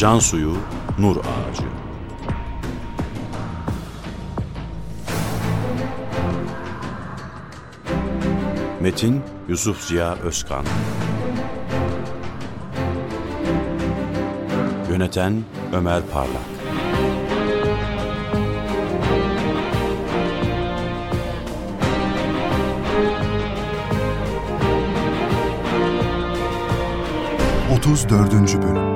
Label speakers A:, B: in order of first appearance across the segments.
A: Can suyu, nur ağacı. Metin Yusuf Ziya Özkan. Yöneten Ömer Parlak.
B: Otuz dördüncü Bölüm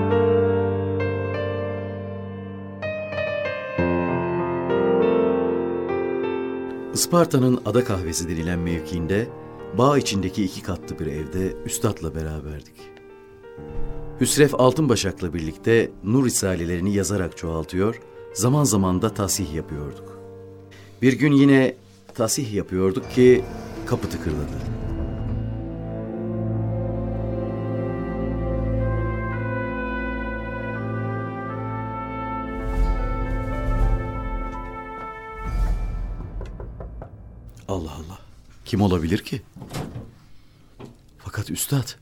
C: Isparta'nın ada kahvesi denilen mevkiinde bağ içindeki iki katlı bir evde üstadla beraberdik. Hüsrev Altınbaşak'la birlikte Nur Risalelerini yazarak çoğaltıyor, zaman zaman da tasih yapıyorduk. Bir gün yine tasih yapıyorduk ki kapı tıkırladı. Kim olabilir ki? Fakat üstad.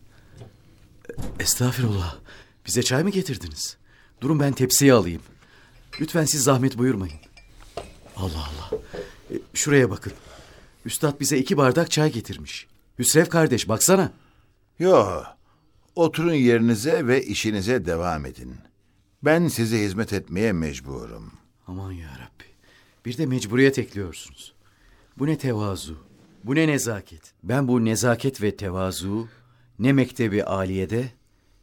C: Estağfirullah. Bize çay mı getirdiniz? Durun ben tepsiyi alayım. Lütfen siz zahmet buyurmayın. Allah Allah. E, Şuraya bakın. Üstad bize iki bardak çay getirmiş. Hüsrev kardeş baksana.
D: Yo, oturun yerinize ve işinize devam edin. Ben size hizmet etmeye mecburum.
C: Aman ya Rabbi. Bir de mecburiyet ekliyorsunuz. Bu ne tevazu, bu ne nezaket. Ben bu nezaket ve tevazu ne mektebi aliyede,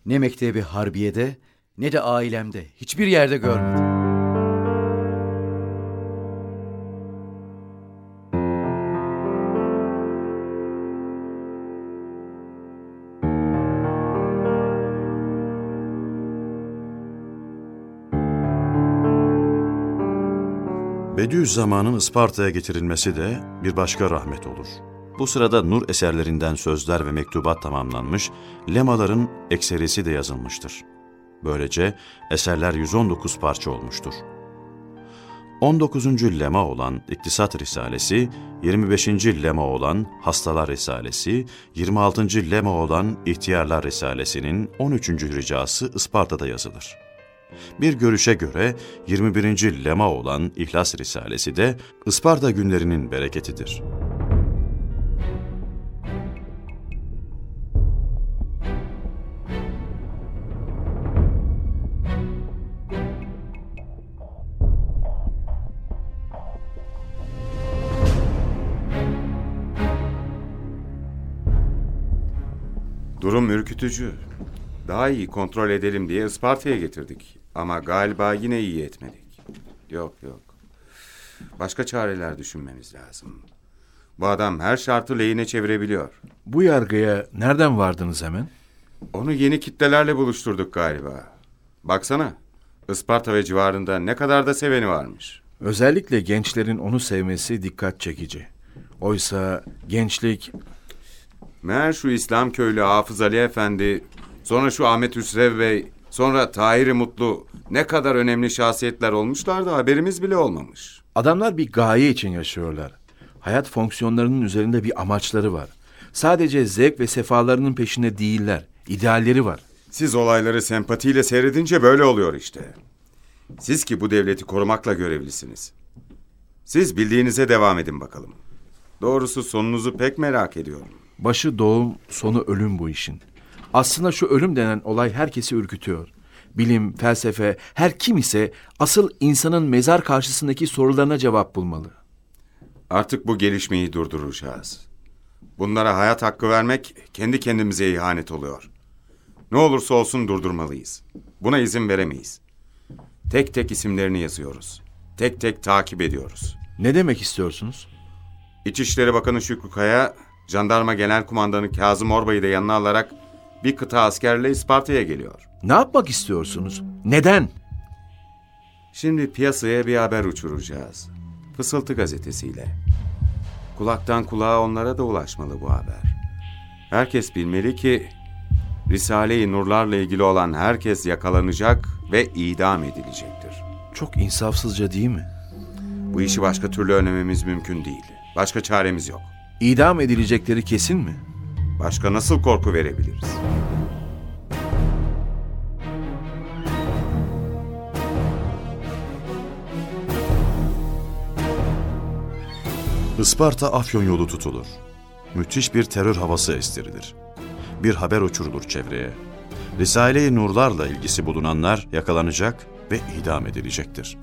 C: ne mektebi harbiyede, ne de ailemde hiçbir yerde görmedim.
A: Bediüzzaman'ın Isparta'ya getirilmesi de bir başka rahmet olur. Bu sırada Nur eserlerinden sözler ve mektubat tamamlanmış, lemaların ekserisi de yazılmıştır. Böylece eserler 119 parça olmuştur. 19. lema olan İktisat Risalesi, 25. lema olan Hastalar Risalesi, 26. lema olan İhtiyarlar Risalesi'nin 13. ricası Isparta'da yazılır. Bir görüşe göre 21. lema olan İhlas Risalesi de Isparta günlerinin bereketidir.
E: Durum ürkütücü. Daha iyi kontrol edelim diye Isparta'ya getirdik. Ama galiba yine iyi etmedik. Yok yok. Başka çareler düşünmemiz lazım. Bu adam her şartı lehine çevirebiliyor.
F: Bu yargıya nereden vardınız hemen?
E: Onu yeni kitlelerle buluşturduk galiba. Baksana. Isparta ve civarında ne kadar da seveni varmış.
F: Özellikle gençlerin onu sevmesi dikkat çekici. Oysa gençlik
E: Meğer şu İslam köylü Hafız Ali Efendi, sonra şu Ahmet Hüsrev Bey, sonra Tahir Mutlu ne kadar önemli şahsiyetler olmuşlar da haberimiz bile olmamış.
F: adamlar bir gaye için yaşıyorlar. Hayat fonksiyonlarının üzerinde bir amaçları var. Sadece zevk ve sefalarının peşinde değiller. İdealleri var.
E: Siz olayları sempatiyle seyredince böyle oluyor işte. Siz ki bu devleti korumakla görevlisiniz. Siz bildiğinize devam edin bakalım. Doğrusu sonunuzu pek merak ediyorum.
F: Başı doğum, sonu ölüm bu işin. Aslında şu ölüm denen olay herkesi ürkütüyor. Bilim, felsefe, her kim ise asıl insanın mezar karşısındaki sorularına cevap bulmalı.
E: Artık bu gelişmeyi durduracağız. Bunlara hayat hakkı vermek kendi kendimize ihanet oluyor. Ne olursa olsun durdurmalıyız. Buna izin veremeyiz. Tek tek isimlerini yazıyoruz. Tek tek takip ediyoruz.
F: Ne demek istiyorsunuz?
E: İçişleri Bakanı Şükrü Kaya, Jandarma Genel Kumandanı Kazım Orbay'ı da yanına alarak bir kıta askerle Isparta'ya geliyor.
F: Ne yapmak istiyorsunuz? Neden?
E: Şimdi piyasaya bir haber uçuracağız. Fısıltı gazetesiyle. Kulaktan kulağa onlara da ulaşmalı bu haber. Herkes bilmeli ki Risale-i Nurlarla ilgili olan herkes yakalanacak ve idam edilecektir.
F: Çok insafsızca değil mi?
E: Bu işi başka türlü önlememiz mümkün değil. Başka çaremiz yok.
F: İdam edilecekleri kesin mi?
E: Başka nasıl korku verebiliriz?
A: Isparta Afyon yolu tutulur. Müthiş bir terör havası estirilir. Bir haber uçurulur çevreye. Risale-i Nurlarla ilgisi bulunanlar yakalanacak ve idam edilecektir.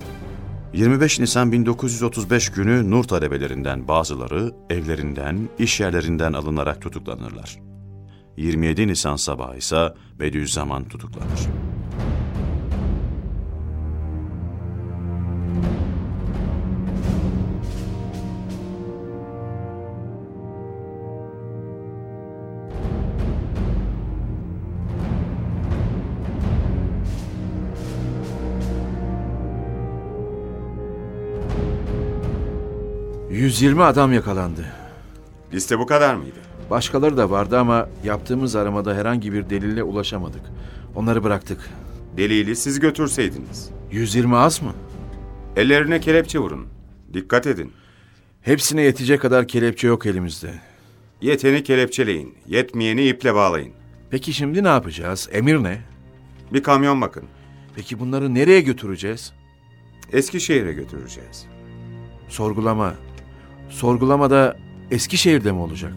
A: 25 Nisan 1935 günü Nur talebelerinden bazıları evlerinden, iş yerlerinden alınarak tutuklanırlar. 27 Nisan sabahı ise Bediüzzaman tutuklanır.
F: 120 adam yakalandı.
E: Liste bu kadar mıydı?
F: Başkaları da vardı ama yaptığımız aramada herhangi bir delille ulaşamadık. Onları bıraktık.
E: Delili siz götürseydiniz.
F: 120 az mı?
E: Ellerine kelepçe vurun. Dikkat edin.
F: Hepsine yetecek kadar kelepçe yok elimizde.
E: Yeteni kelepçeleyin. Yetmeyeni iple bağlayın.
F: Peki şimdi ne yapacağız? Emir ne?
E: Bir kamyon bakın.
F: Peki bunları nereye götüreceğiz?
E: Eskişehir'e götüreceğiz.
F: Sorgulama. Sorgulama da Eskişehir'de mi olacak?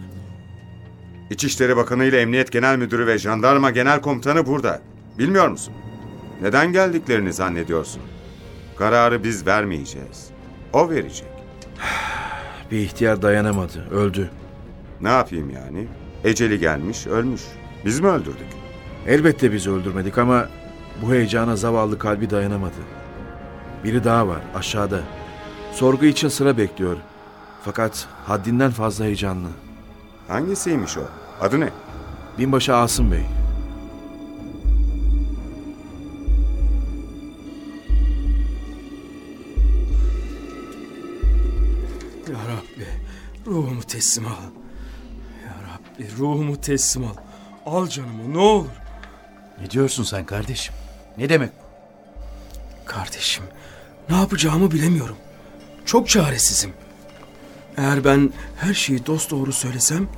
E: İçişleri Bakanı ile Emniyet Genel Müdürü ve Jandarma Genel Komutanı burada. Bilmiyor musun? Neden geldiklerini zannediyorsun? Kararı biz vermeyeceğiz. O verecek.
F: Bir ihtiyar dayanamadı, öldü.
E: Ne yapayım yani? Eceli gelmiş, ölmüş. Biz mi öldürdük?
F: Elbette bizi öldürmedik ama bu heyecana zavallı kalbi dayanamadı. Biri daha var, aşağıda. Sorgu için sıra bekliyor. Fakat haddinden fazla heyecanlı.
E: Hangisiymiş o? Adı ne?
F: Binbaşı Asım Bey.
G: Ya Rabbi ruhumu teslim al. Ya Rabbi ruhumu teslim al. Al canımı ne olur.
C: Ne diyorsun sen kardeşim? Ne demek bu?
G: Kardeşim ne yapacağımı bilemiyorum. Çok çaresizim. Eğer ben her şeyi dosdoğru söylesem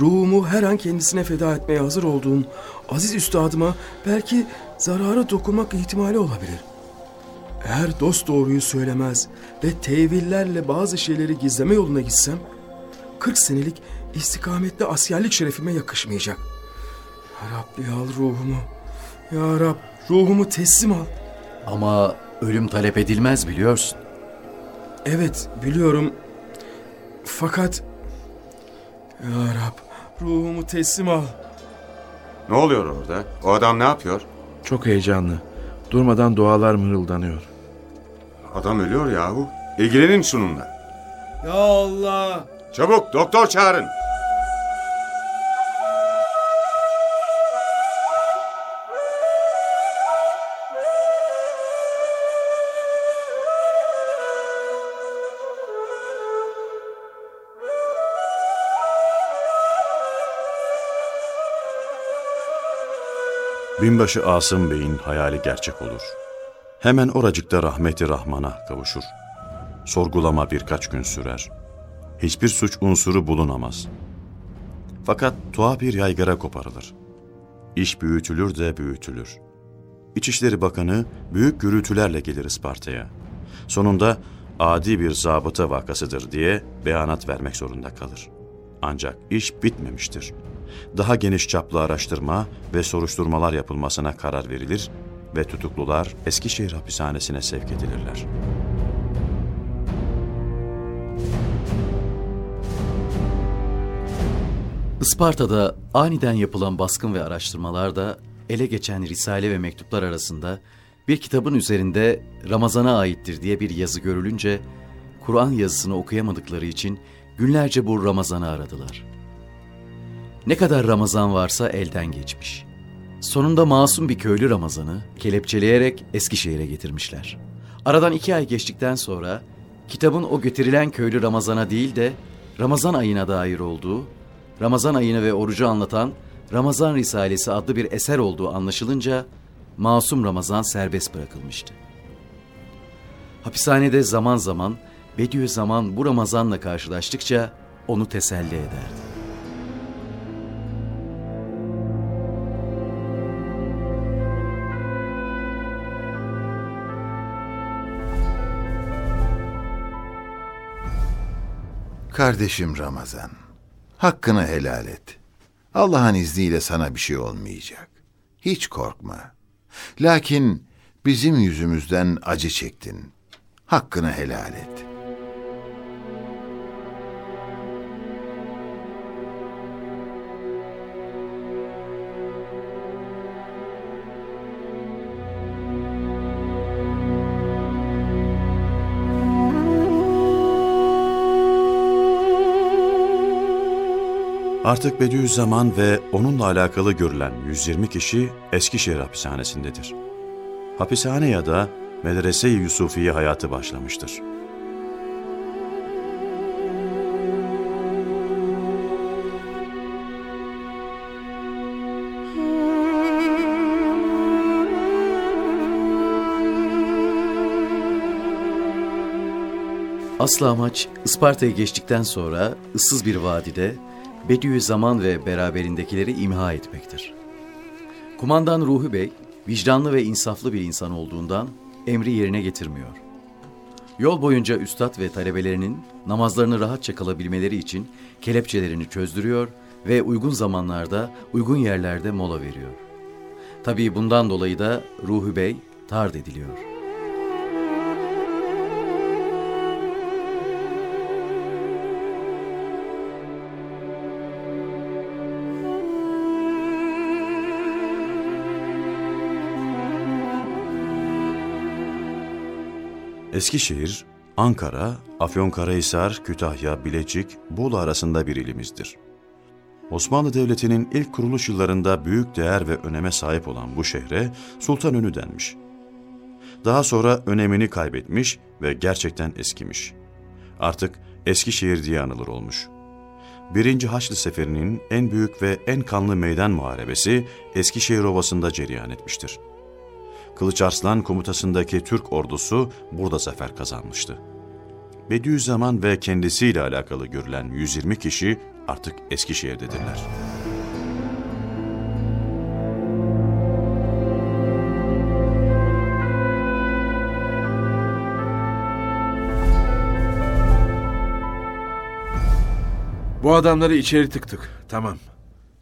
G: ruhumu her an kendisine feda etmeye hazır olduğum aziz üstadıma belki zarara dokunmak ihtimali olabilir. Eğer dost doğruyu söylemez ve tevillerle bazı şeyleri gizleme yoluna gitsem 40 senelik istikametli askerlik şerefime yakışmayacak. Ya Rabbi al ruhumu. Ya Rab ruhumu teslim al.
C: Ama ölüm talep edilmez biliyorsun.
G: Evet biliyorum. Fakat Ya Rab ruhumu teslim al.
E: Ne oluyor orada? O adam ne yapıyor?
F: Çok heyecanlı. Durmadan dualar mırıldanıyor.
E: Adam ölüyor yahu. İlgilenin şununla.
G: Ya Allah.
E: Çabuk doktor çağırın.
A: Binbaşı Asım Bey'in hayali gerçek olur. Hemen oracıkta rahmeti Rahman'a kavuşur. Sorgulama birkaç gün sürer. Hiçbir suç unsuru bulunamaz. Fakat tuhaf bir yaygara koparılır. İş büyütülür de büyütülür. İçişleri Bakanı büyük gürültülerle gelir Isparta'ya. Sonunda adi bir zabıta vakasıdır diye beyanat vermek zorunda kalır. Ancak iş bitmemiştir. Daha geniş çaplı araştırma ve soruşturmalar yapılmasına karar verilir ve tutuklular Eskişehir hapishanesine sevk edilirler.
C: Isparta'da aniden yapılan baskın ve araştırmalarda ele geçen risale ve mektuplar arasında bir kitabın üzerinde Ramazan'a aittir diye bir yazı görülünce Kur'an yazısını okuyamadıkları için günlerce bu Ramazan'ı aradılar. Ne kadar Ramazan varsa elden geçmiş. Sonunda masum bir köylü Ramazan'ı kelepçeleyerek Eskişehir'e getirmişler. Aradan iki ay geçtikten sonra kitabın o getirilen köylü Ramazan'a değil de Ramazan ayına dair olduğu, Ramazan ayını ve orucu anlatan Ramazan Risalesi adlı bir eser olduğu anlaşılınca masum Ramazan serbest bırakılmıştı. Hapishanede zaman zaman Bediüzzaman bu Ramazan'la karşılaştıkça onu teselli ederdi.
D: Kardeşim Ramazan, hakkını helal et. Allah'ın izniyle sana bir şey olmayacak. Hiç korkma. Lakin bizim yüzümüzden acı çektin. Hakkını helal et.
A: Artık Bediüzzaman ve onunla alakalı görülen 120 kişi Eskişehir hapishanesindedir. Hapishane ya da Medrese-i Yusufiye hayatı başlamıştır.
C: Asıl amaç Isparta'yı geçtikten sonra ıssız bir vadide Bediüzzaman ve beraberindekileri imha etmektir. Kumandan Ruhi Bey, vicdanlı ve insaflı bir insan olduğundan emri yerine getirmiyor. Yol boyunca üstad ve talebelerinin namazlarını rahatça kalabilmeleri için kelepçelerini çözdürüyor ve uygun zamanlarda, uygun yerlerde mola veriyor. Tabii bundan dolayı da Ruhi Bey tard ediliyor.
A: Eskişehir, Ankara, Afyonkarahisar, Kütahya, Bilecik, Bolu arasında bir ilimizdir. Osmanlı Devleti'nin ilk kuruluş yıllarında büyük değer ve öneme sahip olan bu şehre Sultanönü denmiş. Daha sonra önemini kaybetmiş ve gerçekten eskimiş. Artık Eskişehir diye anılır olmuş. Birinci Haçlı Seferi'nin en büyük ve en kanlı meydan muharebesi Eskişehir Ovası'nda cereyan etmiştir. Kılıç Arslan komutasındaki Türk ordusu burada zafer kazanmıştı. Bediüzzaman ve kendisiyle alakalı görülen 120 kişi artık Eskişehir'dedirler.
F: Bu adamları içeri tıktık. Tamam.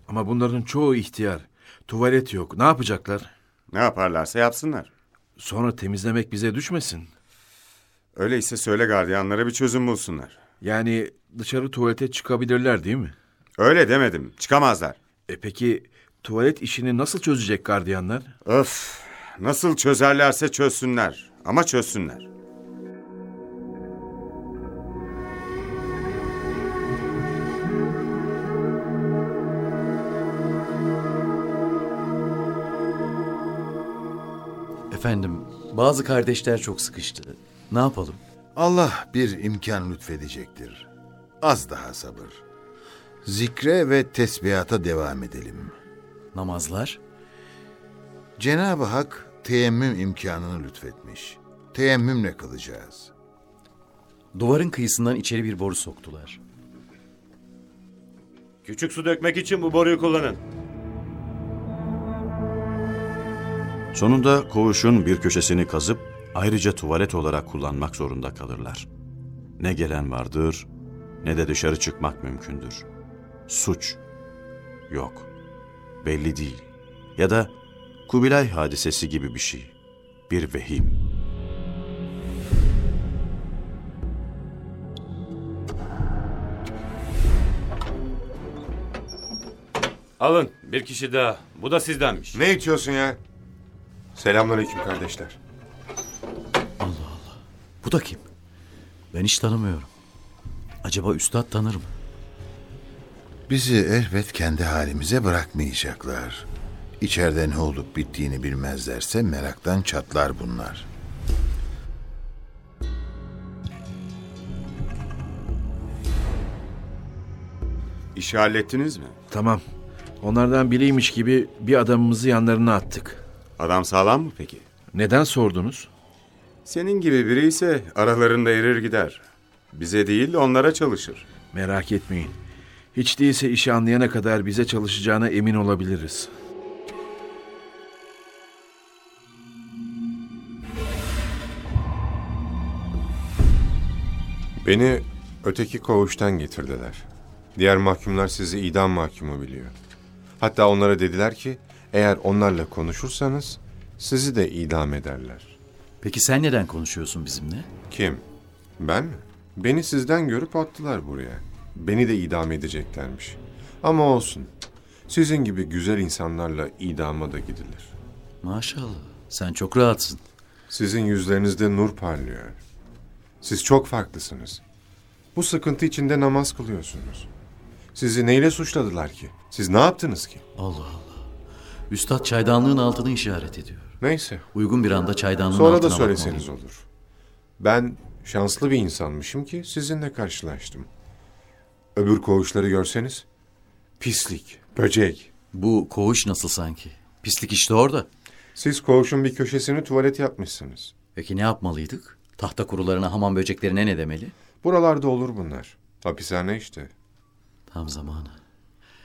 F: Ama bunların çoğu ihtiyar. Tuvalet yok. Ne yapacaklar?
E: Ne yaparlarsa yapsınlar.
F: Sonra temizlemek bize düşmesin.
E: Öyleyse söyle gardiyanlara bir çözüm bulsunlar.
F: Yani dışarı tuvalete çıkabilirler değil mi?
E: Öyle demedim. Çıkamazlar.
F: E peki tuvalet işini nasıl çözecek gardiyanlar?
E: Öf. Nasıl çözerlerse çözsünler. Ama çözsünler.
C: Efendim, bazı kardeşler çok sıkıştı. Ne yapalım?
D: Allah bir imkan lütfedecektir. Az daha sabır. Zikre ve tesbihata devam edelim.
C: Namazlar?
D: Cenab-ı Hak teyemmüm imkanını lütfetmiş. Teyemmümle kılacağız.
C: Duvarın kıyısından içeri bir boru soktular.
H: Küçük su dökmek için bu boruyu kullanın.
A: Sonunda koğuşun bir köşesini kazıp ayrıca tuvalet olarak kullanmak zorunda kalırlar. Ne gelen vardır ne de dışarı çıkmak mümkündür. Suç yok. Belli değil. Ya da Kubilay hadisesi gibi bir şey. Bir vehim.
H: Alın bir kişi daha. Bu da sizdenmiş.
I: Ne içiyorsun ya? Selamünaleyküm kardeşler.
C: Bu da kim? Ben hiç tanımıyorum. Acaba üstad tanır mı?
D: Bizi elbet kendi halimize bırakmayacaklar. İçeride ne olup bittiğini bilmezlerse meraktan çatlar bunlar.
E: İşi hallettiniz mi?
F: Tamam. Onlardan biriymiş gibi bir adamımızı yanlarına attık.
E: Adam sağlam mı peki?
F: Neden sordunuz?
E: Senin gibi biri ise aralarında erir gider. Bize değil onlara çalışır.
F: Merak etmeyin. Hiç değilse işi anlayana kadar bize çalışacağına emin olabiliriz.
I: Beni Öteki koğuştan getirdiler. Diğer mahkumlar sizi idam mahkumu biliyor. Hatta onlara dediler ki eğer onlarla konuşursanız sizi de idam ederler.
C: Peki sen neden konuşuyorsun bizimle?
I: Kim? Ben mi? Beni sizden görüp attılar buraya. Beni de idam edeceklermiş. Ama olsun. Sizin gibi güzel insanlarla idama da gidilir.
C: Maşallah. Sen çok rahatsın.
I: Sizin yüzlerinizde nur parlıyor. Siz çok farklısınız. Bu sıkıntı içinde namaz kılıyorsunuz. Sizi neyle suçladılar ki? Siz ne yaptınız ki?
C: Allah Allah. Üstad çaydanlığın altını işaret ediyor.
I: Neyse.
C: Uygun bir anda çaydanlığın
I: Sonra da
C: altına
I: söyleseniz
C: bakmalıyım.
I: olur. Ben şanslı bir insanmışım ki sizinle karşılaştım. Öbür koğuşları görseniz pislik, böcek.
C: Bu koğuş nasıl sanki? Pislik işte orada.
I: Siz koğuşun bir köşesini tuvalet yapmışsınız.
C: Peki ne yapmalıydık? Tahta kurularına, hamam böceklerine ne demeli?
I: Buralarda olur bunlar. Hapishane işte.
C: Tam zamanı.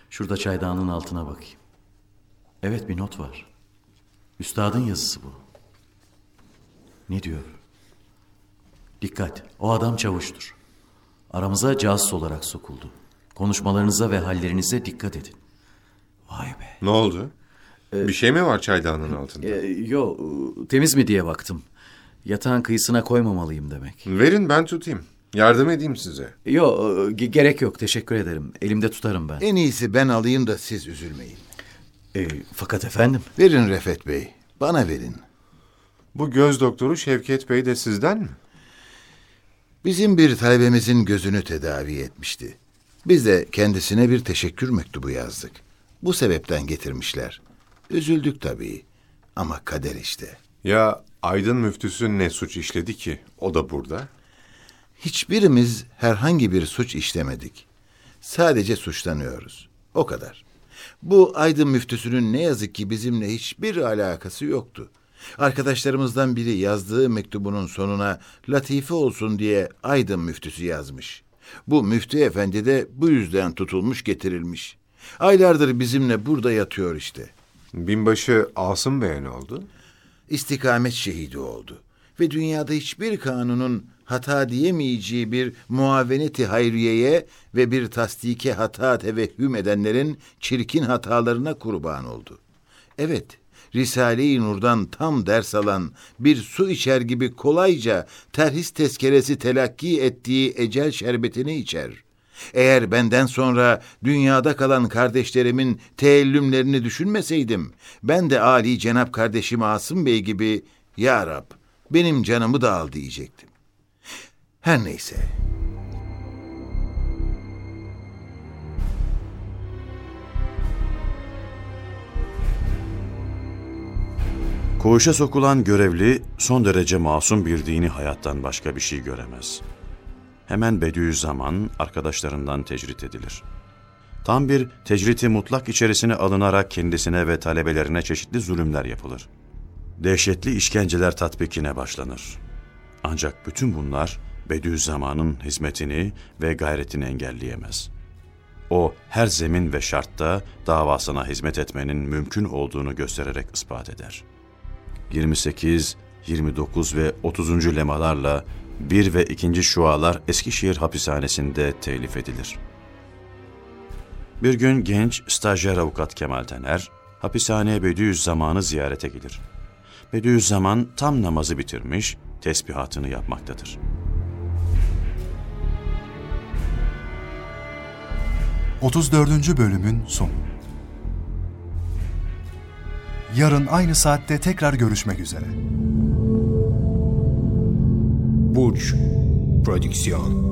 C: Şurada çaydanlığın altına bakayım. Evet bir not var. Üstadın yazısı bu. Ne diyor? Dikkat, o adam çavuştur. Aramıza casus olarak sokuldu. Konuşmalarınıza ve hallerinize dikkat edin. Vay be.
I: Ne oldu? bir şey mi var çaydanın altında?
C: Ee, yo, temiz mi diye baktım. Yatağın kıyısına koymamalıyım demek.
I: Verin ben tutayım. Yardım edeyim size.
C: Yo, ge- gerek yok. Teşekkür ederim. Elimde tutarım ben.
D: En iyisi ben alayım da siz üzülmeyin.
C: Ee, fakat efendim,
D: Verin Refet Bey. Bana verin.
I: Bu göz doktoru Şevket Bey de sizden mi?
D: Bizim bir talebemizin gözünü tedavi etmişti. Biz de kendisine bir teşekkür mektubu yazdık. Bu sebepten getirmişler. Üzüldük tabii. Ama kader işte.
I: Ya Aydın müftüsü ne suç işledi ki? O da burada.
D: Hiçbirimiz herhangi bir suç işlemedik. Sadece suçlanıyoruz. O kadar. Bu Aydın müftüsünün ne yazık ki bizimle hiçbir alakası yoktu. Arkadaşlarımızdan biri yazdığı mektubunun sonuna latife olsun diye Aydın müftüsü yazmış. Bu müftü efendi de bu yüzden tutulmuş getirilmiş. Aylardır bizimle burada yatıyor işte.
I: Binbaşı Asım Bey'e ne oldu?
D: istikamet şehidi oldu. Ve dünyada hiçbir kanunun hata diyemeyeceği bir muaveneti hayriyeye ve bir tasdike hata tevehhüm edenlerin çirkin hatalarına kurban oldu. Evet, Risale-i Nur'dan tam ders alan, bir su içer gibi kolayca terhis tezkeresi telakki ettiği ecel şerbetini içer. Eğer benden sonra dünyada kalan kardeşlerimin teellümlerini düşünmeseydim, ben de Ali Cenap kardeşim Asım Bey gibi, Ya Rab, benim canımı da al diyecektim. Her neyse,
A: Koğuşa sokulan görevli son derece masum bir dini hayattan başka bir şey göremez. Hemen Bediüzzaman arkadaşlarından tecrit edilir. Tam bir tecriti mutlak içerisine alınarak kendisine ve talebelerine çeşitli zulümler yapılır. Dehşetli işkenceler tatbikine başlanır. Ancak bütün bunlar Bediüzzaman'ın hizmetini ve gayretini engelleyemez. O her zemin ve şartta davasına hizmet etmenin mümkün olduğunu göstererek ispat eder. 28, 29 ve 30. lemalarla 1 ve 2. şualar Eskişehir hapishanesinde telif edilir. Bir gün genç stajyer avukat Kemal Tener, hapishaneye Bediüzzaman'ı ziyarete gelir. Bediüzzaman tam namazı bitirmiş, tesbihatını yapmaktadır.
B: Otuz dördüncü bölümün sonu. Yarın aynı saatte tekrar görüşmek üzere.
J: Burç Prodüksiyon